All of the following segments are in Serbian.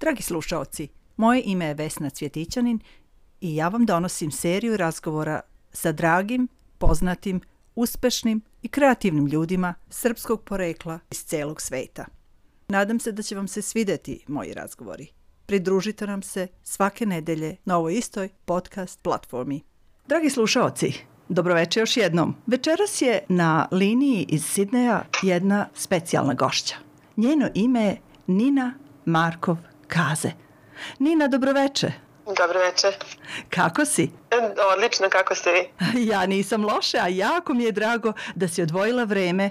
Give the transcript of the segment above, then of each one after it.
Dragi slušaoci, moje ime je Vesna Cvjetićanin i ja vam donosim seriju razgovora sa dragim, poznatim, uspešnim i kreativnim ljudima srpskog porekla iz celog sveta. Nadam se da će vam se svideti moji razgovori. Pridružite nam se svake nedelje na ovoj istoj podcast platformi. Dragi slušaoci, dobroveče još jednom. Večeras je na liniji iz Sidneja jedna specijalna gošća. Njeno ime je Nina Markov Kaze. Nina, dobroveče. Dobro večer. Kako si? Odlično, kako ste vi? Ja nisam loše, a jako mi je drago da si odvojila vreme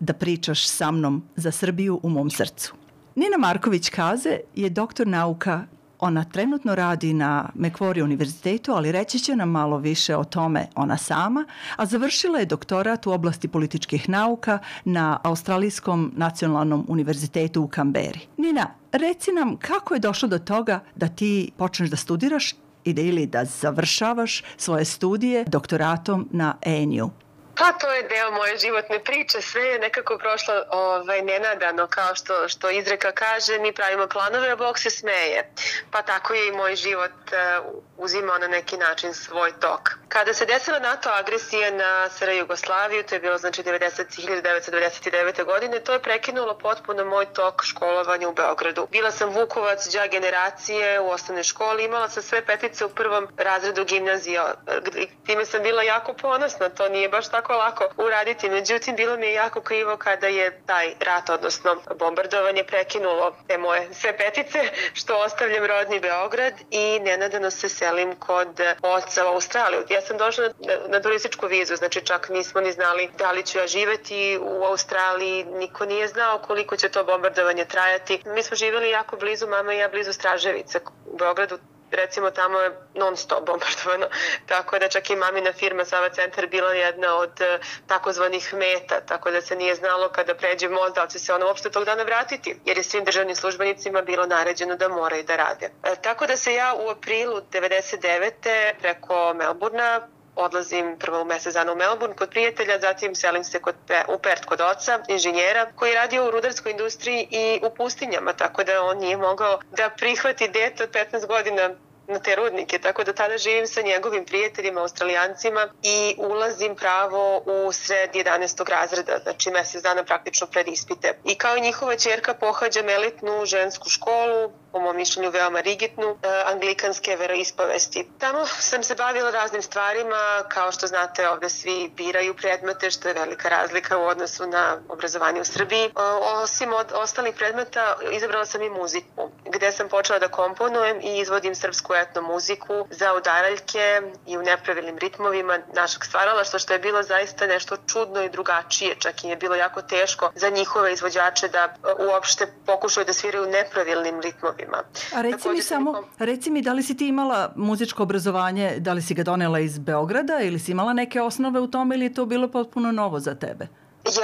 da pričaš sa mnom za Srbiju u mom srcu. Nina Marković Kaze je doktor nauka Ona trenutno radi na Macquarie univerzitetu, ali reći će nam malo više o tome ona sama, a završila je doktorat u oblasti političkih nauka na Australijskom nacionalnom univerzitetu u Kamberi. Nina, reci nam kako je došlo do toga da ti počneš da studiraš ili da završavaš svoje studije doktoratom na ANU. Pa to je deo moje životne priče, sve je nekako prošlo ovaj, nenadano, kao što, što izreka kaže, mi pravimo planove, a Bog se smeje. Pa tako je i moj život uh, uzimao na neki način svoj tok. Kada se desila NATO agresija na SR Jugoslaviju, to je bilo znači 90, 1999. godine, to je prekinulo potpuno moj tok školovanja u Beogradu. Bila sam Vukovac, đa generacije u osnovnoj školi, imala sam sve petice u prvom razredu gimnazija. Time sam bila jako ponosna, to nije baš tako lako uraditi. Međutim, bilo mi je jako krivo kada je taj rat, odnosno bombardovanje, prekinulo te moje sve petice, što ostavljam rodni Beograd i nenadano se selim kod oca u Australiju. Ja sam došla na, na turističku vizu, znači čak nismo ni znali da li ću ja živeti u Australiji, niko nije znao koliko će to bombardovanje trajati. Mi smo živjeli jako blizu, mama i ja blizu Straževice u Beogradu, recimo tamo je non stop bombardovano, tako da čak i mamina firma Sava centar bila jedna od e, takozvanih meta, tako da se nije znalo kada pređe most da će se ona uopšte tog dana vratiti, jer je svim državnim službenicima bilo naređeno da moraju da rade. E, tako da se ja u aprilu 99. preko Melburna odlazim prvo u mesec dana u Melbourne kod prijatelja, zatim selim se kod, u Pert kod oca, inženjera, koji je radio u rudarskoj industriji i u pustinjama, tako da on nije mogao da prihvati dete od 15 godina na te rudnike, tako da tada živim sa njegovim prijateljima, australijancima i ulazim pravo u sred 11. razreda, znači mesec dana praktično pred ispite. I kao njihova čerka pohađam elitnu žensku školu, po mom mišljenju veoma rigidnu, e, anglikanske veroispovesti. Tamo sam se bavila raznim stvarima, kao što znate ovde svi biraju predmete, što je velika razlika u odnosu na obrazovanje u Srbiji. E, osim od ostalih predmeta, izabrala sam i muziku, gde sam počela da komponujem i izvodim srpsku etno muziku za udaraljke i u nepravilnim ritmovima našeg stvaralaštva, što je bilo zaista nešto čudno i drugačije, čak i je bilo jako teško za njihove izvođače da e, uopšte pokušaju da sviraju nepravilnim ritmovima ljudima. A reci Takođe mi samo, reci mi da li si ti imala muzičko obrazovanje, da li si ga donela iz Beograda ili si imala neke osnove u tome ili je to bilo potpuno novo za tebe?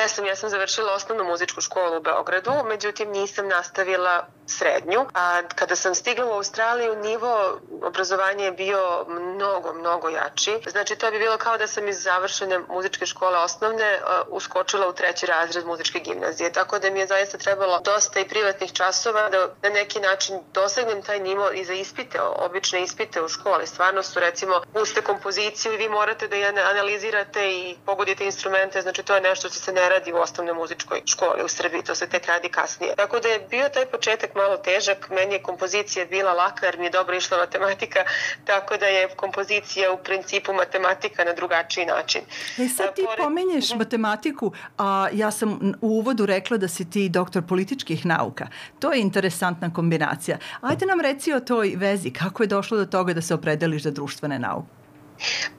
Jesam, ja sam završila osnovnu muzičku školu u Beogradu, međutim nisam nastavila srednju. A kada sam stigla u Australiju, nivo obrazovanja je bio mnogo, mnogo jači. Znači, to bi bilo kao da sam iz završene muzičke škole osnovne uh, uskočila u treći razred muzičke gimnazije. Tako da mi je zaista trebalo dosta i privatnih časova da na neki način dosegnem taj nivo i za ispite, obične ispite u školi. Stvarno su, recimo, puste kompoziciju i vi morate da je analizirate i pogodite instrumente. Znači, to je nešto što se ne radi u osnovnoj muzičkoj školi u Srbiji, to se tek radi kasnije. Tako da je bio taj početak malo težak, meni je kompozicija bila laka jer mi je dobro išla matematika, tako da je kompozicija u principu matematika na drugačiji način. E sad ti Pored... pomenješ mhm. matematiku, a ja sam u uvodu rekla da si ti doktor političkih nauka. To je interesantna kombinacija. Ajde nam reci o toj vezi, kako je došlo do toga da se opredeliš za društvene nauke?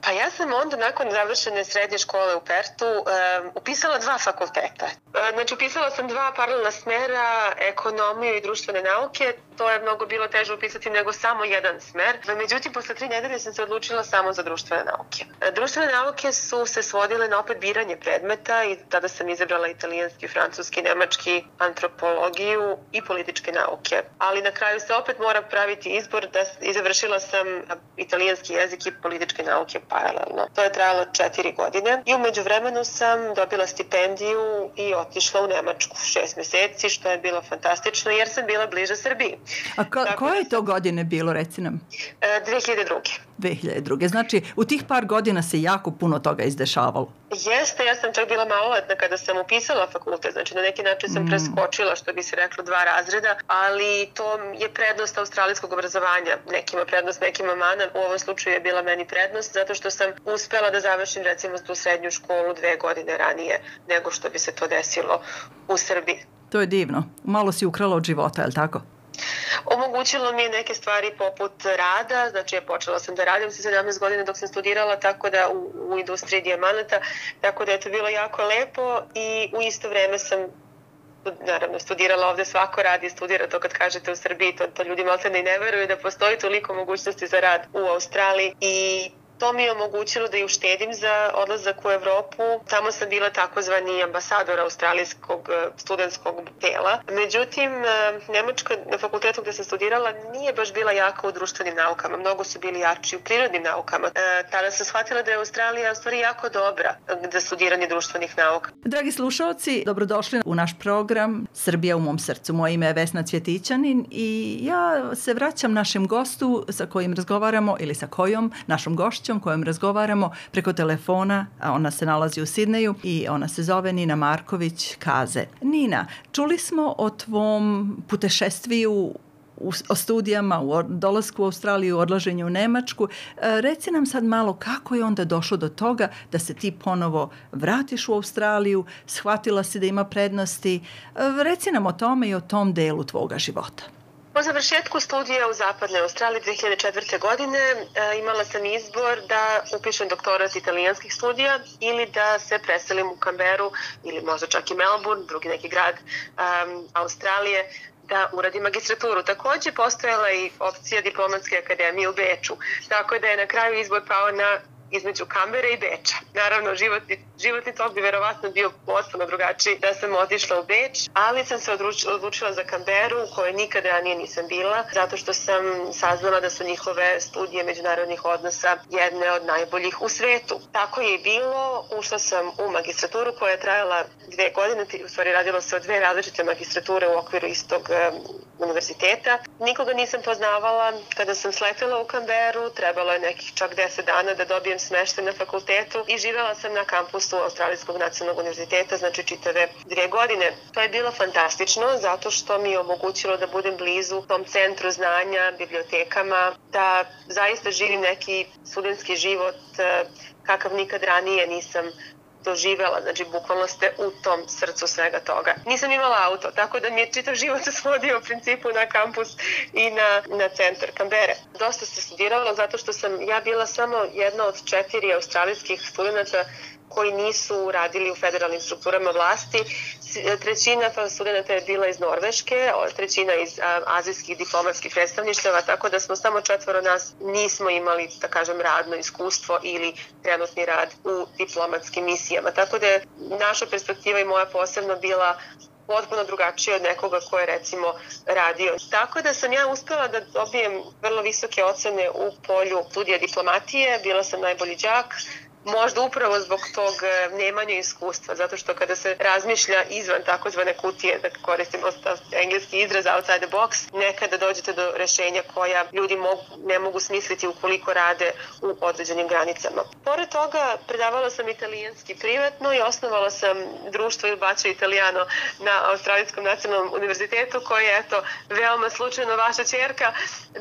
Pa ja sam onda nakon završene srednje škole u Pertu um, upisala dva fakulteta. Znači upisala sam dva paralelna smera, ekonomiju i društvene nauke. To je mnogo bilo teže upisati nego samo jedan smer. Međutim, posle tri nedelje sam se odlučila samo za društvene nauke. Društvene nauke su se svodile na opet biranje predmeta i tada sam izabrala italijanski, francuski, nemački, antropologiju i političke nauke. Ali na kraju se opet mora praviti izbor da izavršila sam italijanski jezik i političke nauke nauke paralelno. To je trajalo četiri godine i umeđu vremenu sam dobila stipendiju i otišla u Nemačku šest meseci, što je bilo fantastično jer sam bila bliže Srbiji. A ko, koje je to godine bilo, reci nam? 2002. 2002. Znači, u tih par godina se jako puno toga izdešavalo. Jeste, ja sam čak bila maloletna kada sam upisala fakultet, znači na neki način sam mm. preskočila, što bi se reklo, dva razreda, ali to je prednost australijskog obrazovanja. Nekima prednost, nekima mana. U ovom slučaju je bila meni prednost, zato što sam uspela da završim recimo tu srednju školu dve godine ranije nego što bi se to desilo u Srbiji. To je divno. Malo si ukrala od života, je li tako? Omogućilo mi je neke stvari poput rada, znači ja počela sam da radim sa 17 godina dok sam studirala, tako da u, u industriji dijamanata, tako da je to bilo jako lepo i u isto vreme sam naravno studirala ovde svako radi, studira to kad kažete u Srbiji, to, to ljudi malo ne, ne veruju da postoji toliko mogućnosti za rad u Australiji i To mi je omogućilo da i uštedim za odlazak u Evropu. Tamo sam bila takozvani ambasador australijskog e, studentskog tela. Međutim, e, Nemačka na fakultetu gde sam studirala nije baš bila jaka u društvenim naukama. Mnogo su bili jači u prirodnim naukama. E, tada sam shvatila da je Australija u stvari jako dobra za studiranje društvenih nauka. Dragi slušalci, dobrodošli u naš program Srbija u mom srcu. Moje ime je Vesna Cvjetićanin i ja se vraćam našem gostu sa kojim razgovaramo ili sa kojom našom gošćom gošćom kojom razgovaramo preko telefona, a ona se nalazi u Sidneju i ona se zove Nina Marković Kaze. Nina, čuli smo o tvom putešestviju u, o studijama, u dolasku u Australiju, u odlaženju u Nemačku. E, reci nam sad malo kako je onda došlo do toga da se ti ponovo vratiš u Australiju, shvatila si da ima prednosti. E, reci nam o tome i o tom delu tvoga života. Po završetku studija u Zapadnoj Australiji 2004. godine e, imala sam izbor da upišem doktorat italijanskih studija ili da se preselim u Kamberu ili možda čak i Melbourne, drugi neki grad um, Australije, da uradi magistraturu. Takođe postojala i opcija diplomatske akademije u Beču, tako da je na kraju izbor pao na između Kambere i Beča. Naravno, životni, životni tok bi verovatno bio potpuno drugačiji da sam otišla u Beč, ali sam se odlučila za Kamberu u kojoj nikada ranije nisam bila, zato što sam saznala da su njihove studije međunarodnih odnosa jedne od najboljih u svetu. Tako je i bilo, ušla sam u magistraturu koja je trajala dve godine, u stvari radilo se o dve različite magistrature u okviru istog univerziteta. Nikoga nisam poznavala. Kada sam sletela u Kamberu, trebalo je nekih čak 10 dana da dobijem smeštaj na fakultetu i živela sam na kampusu Australijskog nacionalnog univerziteta, znači čitave dvije godine. To je bilo fantastično zato što mi je omogućilo da budem blizu tom centru znanja, bibliotekama, da zaista živim neki studentski život eh, kakav nikad ranije nisam doživela, znači bukvalno ste u tom srcu svega toga. Nisam imala auto, tako da mi je čitav život svodio u principu na kampus i na, na centar Kambere. Dosta se studiralo zato što sam ja bila samo jedna od četiri australijskih studenta koji nisu radili u federalnim strukturama vlasti. Trećina studenta je bila iz Norveške, trećina iz azijskih diplomatskih predstavništava, tako da smo samo četvoro nas nismo imali, da kažem, radno iskustvo ili trenutni rad u diplomatskim misijama. Tako da je naša perspektiva i moja posebno bila potpuno drugačije od nekoga ko je recimo radio. Tako da sam ja uspela da dobijem vrlo visoke ocene u polju studija diplomatije, bila sam najbolji đak, možda upravo zbog tog e, nemanja iskustva, zato što kada se razmišlja izvan takozvane kutije, da koristim engleski izraz outside the box, nekada dođete do rešenja koja ljudi mogu, ne mogu smisliti ukoliko rade u određenim granicama. Pored toga, predavala sam italijanski privatno i osnovala sam društvo Il Bacio Italiano na Australijskom nacionalnom univerzitetu koje je, eto, veoma slučajno vaša čerka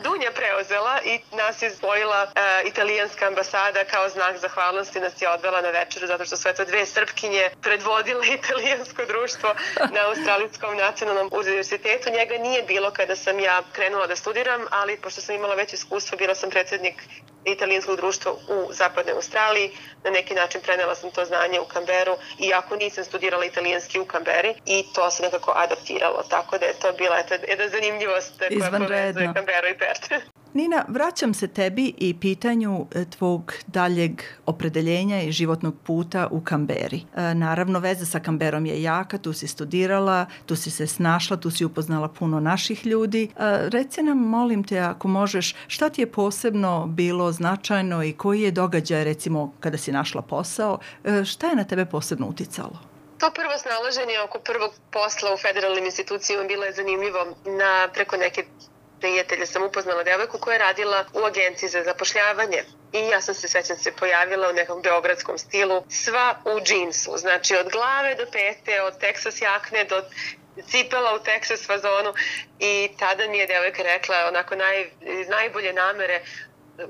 Dunja preuzela i nas je spojila uh, italijanska ambasada kao znak zahvalnosti javnosti nas je odvela na večeru zato što su eto dve srpkinje predvodile italijansko društvo na Australijskom nacionalnom univerzitetu. Njega nije bilo kada sam ja krenula da studiram, ali pošto sam imala već iskustvo, bila sam predsednik italijanskog društva u zapadnoj Australiji. Na neki način prenela sam to znanje u Kamberu, iako nisam studirala italijanski u Kamberi i to se nekako adaptiralo. Tako da je to bila eto, jedna zanimljivost koja povezuje Kamberu i Perth. Nina, vraćam se tebi i pitanju e, tvog daljeg opredeljenja i životnog puta u Kamberi. E, naravno, veza sa Kamberom je jaka, tu si studirala, tu si se snašla, tu si upoznala puno naših ljudi. E, reci nam, molim te, ako možeš, šta ti je posebno bilo značajno i koji je događaj, recimo, kada si našla posao, šta je na tebe posebno uticalo? To prvo snalaženje oko prvog posla u federalnim institucijama bilo je zanimljivo na preko neke prijatelja sam upoznala devojku koja je radila u agenciji za zapošljavanje. I ja sam se svećam se pojavila u nekom beogradskom stilu, sva u džinsu, znači od glave do pete, od Texas jakne do cipela u Texas fazonu i tada mi je devojka rekla onako naj, najbolje namere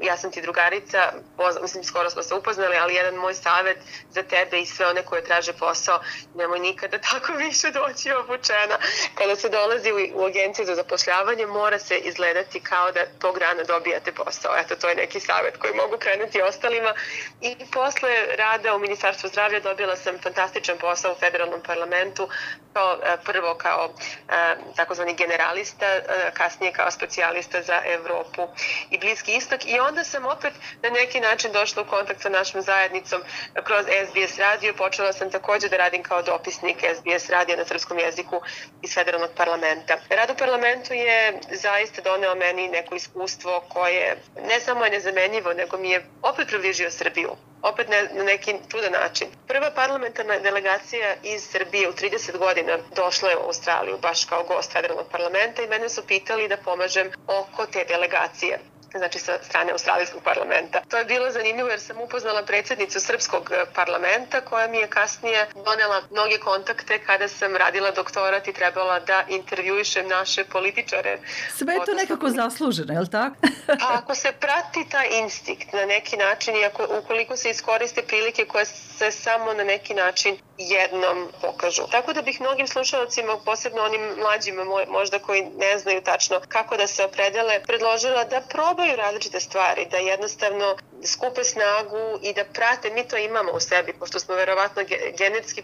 ja sam ti drugarica, poz, mislim skoro smo se upoznali, ali jedan moj savet za tebe i sve one koje traže posao, nemoj nikada tako više doći obučena. Kada se dolazi u, u agenciju za zapošljavanje, mora se izgledati kao da tog dana dobijate posao. Eto, to je neki savet koji mogu krenuti ostalima. I posle rada u Ministarstvu zdravlja dobila sam fantastičan posao u federalnom parlamentu, kao e, prvo kao e, takozvani generalista, e, kasnije kao specijalista za Evropu i Bliski istok i onda sam opet na neki način došla u kontakt sa našom zajednicom kroz SBS radio. Počela sam takođe da radim kao dopisnik SBS radija na srpskom jeziku iz federalnog parlamenta. Rad u parlamentu je zaista doneo meni neko iskustvo koje ne samo je nezamenjivo, nego mi je opet približio Srbiju opet ne, na neki čudan način. Prva parlamentarna delegacija iz Srbije u 30 godina došla je u Australiju baš kao gost federalnog parlamenta i mene su pitali da pomažem oko te delegacije znači sa strane Australijskog parlamenta. To je bilo zanimljivo jer sam upoznala predsednicu Srpskog eh, parlamenta koja mi je kasnije donela mnoge kontakte kada sam radila doktorat i trebala da intervjuišem naše političare. Sve je to nekako zasluženo, je li tako? pa ako se prati ta instinkt na neki način i ako, ukoliko se iskoriste prilike koje se samo na neki način jednom pokažu. Tako da bih mnogim slušalcima, posebno onim mlađima možda koji ne znaju tačno kako da se opredele, predložila da probaju različite stvari, da jednostavno skupe snagu i da prate, mi to imamo u sebi, pošto smo verovatno genetski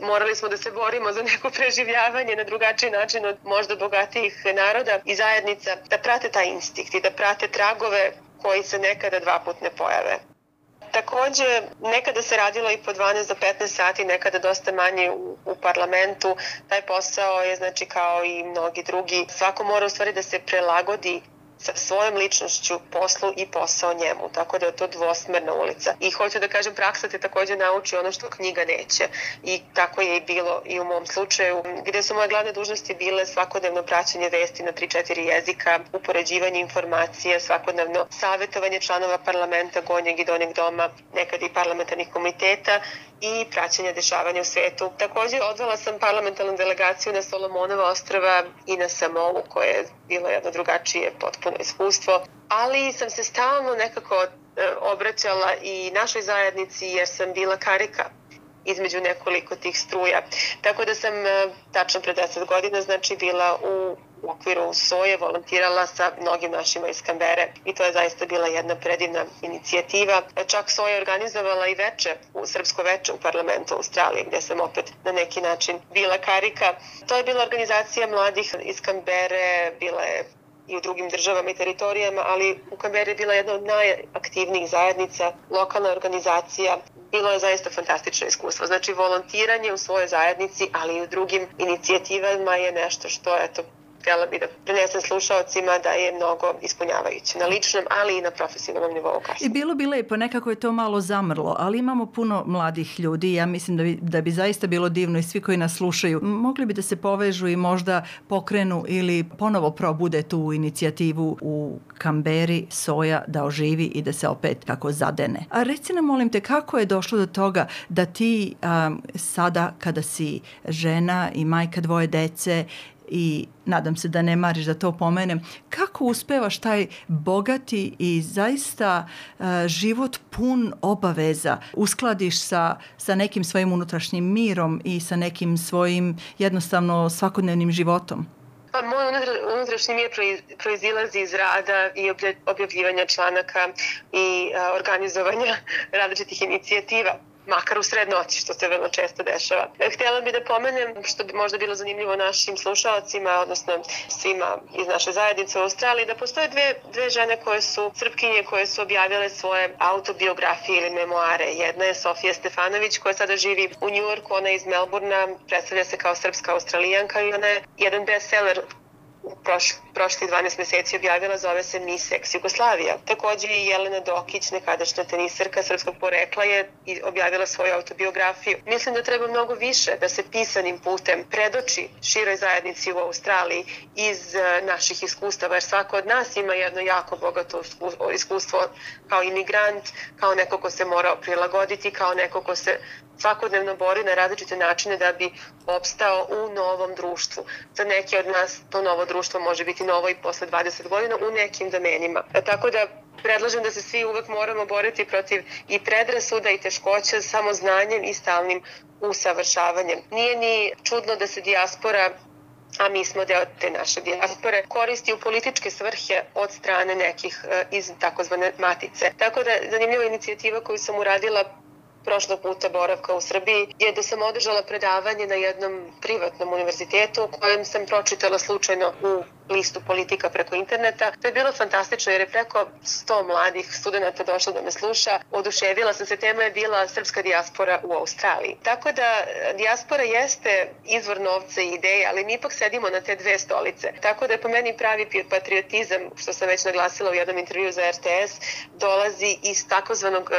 morali smo da se borimo za neko preživljavanje na drugačiji način od možda bogatijih naroda i zajednica, da prate taj instinkt i da prate tragove koji se nekada dva put ne pojave. Takođe, nekada se radilo i po 12 do 15 sati, nekada dosta manje u, u parlamentu. Taj posao je, znači, kao i mnogi drugi. Svako mora u stvari da se prelagodi sa svojom ličnošću poslu i posao njemu, tako da je to dvosmerna ulica. I hoću da kažem, praksa te takođe nauči ono što knjiga neće. I tako je i bilo i u mom slučaju, gde su moje glavne dužnosti bile svakodnevno praćenje vesti na 3-4 jezika, upoređivanje informacije, svakodnevno savetovanje članova parlamenta, gonjeg i donjeg doma, nekad i parlamentarnih komiteta i praćenje dešavanja u svetu. Takođe odvala sam parlamentarnu delegaciju na Solomonova ostrava i na Samovu, koje je bilo jedno drugačije potpuno iskustvo, ali sam se stalno nekako e, obraćala i našoj zajednici jer sam bila karika između nekoliko tih struja. Tako da sam e, tačno pre 10 godina znači bila u u okviru SOje volontirala sa mnogim našima iz Kambere i to je zaista bila jedna predivna inicijativa. Čak SOja organizovala i veče, u srpsko veče u parlamentu Australije gde sam opet na neki način bila karika. To je bila organizacija mladih iz Kambere, bila je i u drugim državama i teritorijama, ali u Kamberi je bila jedna od najaktivnijih zajednica, lokalna organizacija. Bilo je zaista fantastično iskustvo. Znači, volontiranje u svojoj zajednici, ali i u drugim inicijativama je nešto što, eto, htjela bi da prenesem slušalcima da je mnogo ispunjavajuće na ličnom, ali i na profesionalnom nivou kasnije. I bilo bi lepo, nekako je to malo zamrlo, ali imamo puno mladih ljudi ja mislim da bi, da bi zaista bilo divno i svi koji nas slušaju mogli bi da se povežu i možda pokrenu ili ponovo probude tu inicijativu u Kamberi soja da oživi i da se opet kako zadene. A reci nam molim te kako je došlo do toga da ti um, sada kada si žena i majka dvoje dece i nadam se da ne mariš da to pomenem, kako uspevaš taj bogati i zaista uh, život pun obaveza uskladiš sa, sa nekim svojim unutrašnjim mirom i sa nekim svojim jednostavno svakodnevnim životom? Pa moj unutrašnji mir proizilazi iz rada i objavljivanja članaka i organizovanja različitih inicijativa makar u sred noći, što se vrlo često dešava. Htjela bih da pomenem, što bi možda bilo zanimljivo našim slušalcima, odnosno svima iz naše zajednice u Australiji, da postoje dve, dve žene koje su srpkinje koje su objavile svoje autobiografije ili memoare. Jedna je Sofija Stefanović koja sada živi u Njujorku, ona je iz Melburna, predstavlja se kao srpska australijanka i ona je jedan bestseller prošli, prošli 12 meseci objavila, zove se Miss Ex Jugoslavija. Takođe i Jelena Dokić, nekadašnja teniserka srpskog porekla, je objavila svoju autobiografiju. Mislim da treba mnogo više da se pisanim putem predoči široj zajednici u Australiji iz e, naših iskustava, jer svako od nas ima jedno jako bogato iskustvo kao imigrant, kao neko ko se morao prilagoditi, kao neko ko se svakodnevno bori na različite načine da bi opstao u novom društvu. Za neke od nas to novo društvo može biti novo i posle 20 godina u nekim domenima. E, tako da predlažem da se svi uvek moramo boriti protiv i predrasuda i teškoća samo znanjem i stalnim usavršavanjem. Nije ni čudno da se dijaspora a mi smo deo te naše dijaspore, koristi u političke svrhe od strane nekih e, iz takozvane matice. Tako da zanimljiva inicijativa koju sam uradila prošlog puta boravka u Srbiji je da sam održala predavanje na jednom privatnom univerzitetu u kojem sam pročitala slučajno u listu politika preko interneta. To je bilo fantastično jer je preko 100 mladih studenta došlo da me sluša. Oduševila sam se, tema je bila srpska dijaspora u Australiji. Tako da dijaspora jeste izvor novca i ideje, ali mi ipak sedimo na te dve stolice. Tako da je po meni pravi patriotizam, što sam već naglasila u jednom intervju za RTS, dolazi iz takozvanog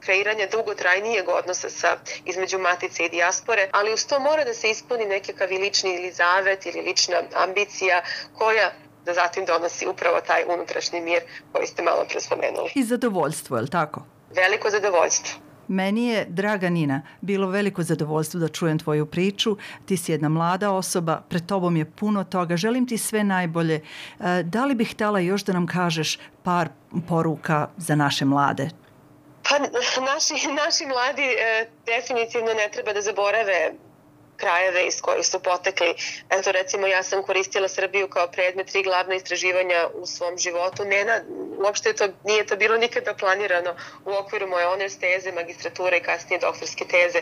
kreiranja dugotrajnijeg odnosa sa, između matice i dijaspore, ali uz to mora da se ispuni nekakav lični ili zavet ili lična ambicija koja da zatim donosi upravo taj unutrašnji mir koji ste malo pre spomenuli. I zadovoljstvo, je li tako? Veliko zadovoljstvo. Meni je, draga Nina, bilo veliko zadovoljstvo da čujem tvoju priču. Ti si jedna mlada osoba, pred tobom je puno toga. Želim ti sve najbolje. E, da li bih htela još da nam kažeš par poruka za naše mlade? Pa naši, naši mladi e, definitivno ne treba da zaborave krajeve iz kojih su potekli. Eto recimo ja sam koristila Srbiju kao predmet tri glavna istraživanja u svom životu. Ne na, uopšte to, nije to bilo nikada planirano u okviru moje honors teze, magistrature i kasnije doktorske teze.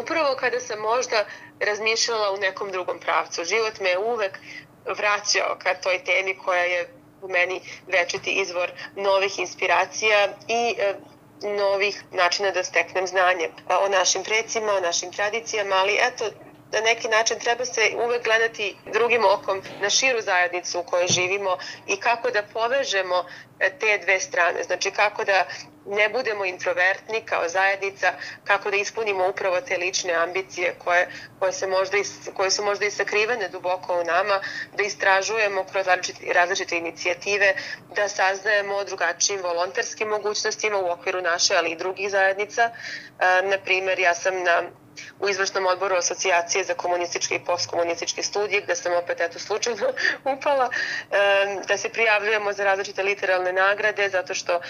Upravo kada sam možda razmišljala u nekom drugom pravcu. Život me je uvek vraćao ka toj temi koja je u meni večiti izvor novih inspiracija i e, novih načina da steknem znanje o našim precima, o našim tradicijama, ali eto, na neki način treba se uvek gledati drugim okom na širu zajednicu u kojoj živimo i kako da povežemo te dve strane. Znači kako da ne budemo introvertni kao zajednica, kako da ispunimo upravo te lične ambicije koje, koje, se možda i, koje su možda i sakrivene duboko u nama, da istražujemo kroz različite, različite inicijative, da saznajemo o drugačijim volonterskim mogućnostima u okviru naše, ali i drugih zajednica. E, na primer, ja sam na u izvršnom odboru asocijacije za komunističke i postkomunističke studije, gde sam opet eto slučajno upala, da se prijavljujemo za različite literalne nagrade, zato što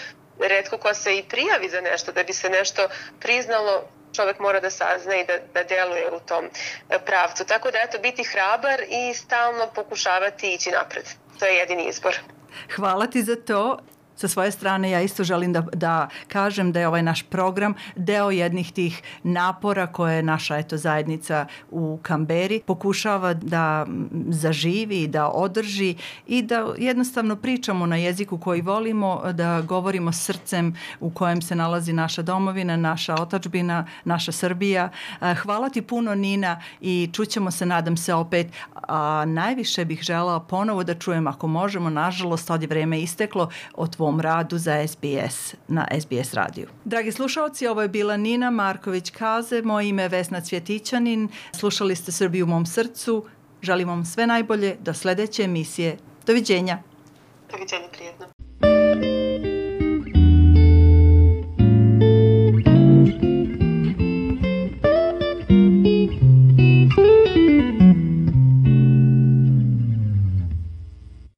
redko ko se i prijavi za nešto, da bi se nešto priznalo, čovek mora da sazna i da, da deluje u tom e, pravcu. Tako da, eto, biti hrabar i stalno pokušavati ići napred. To je jedini izbor. Hvala ti za to Sa svoje strane ja isto želim da, da kažem da je ovaj naš program deo jednih tih napora koje je naša eto, zajednica u Kamberi pokušava da zaživi, da održi i da jednostavno pričamo na jeziku koji volimo, da govorimo srcem u kojem se nalazi naša domovina, naša otačbina, naša Srbija. Hvala ti puno Nina i čućemo se nadam se opet, a najviše bih želala ponovo da čujem ako možemo, nažalost od je vreme isteklo, o tvom ovom radu za SBS na SBS radiju. Dragi slušalci, ovo je bila Nina Marković-Kaze, moje ime je Vesna Cvjetićanin. Slušali ste Srbiju u mom srcu. Želim vam sve najbolje do sledeće emisije. Doviđenja. Doviđenja, prijetno.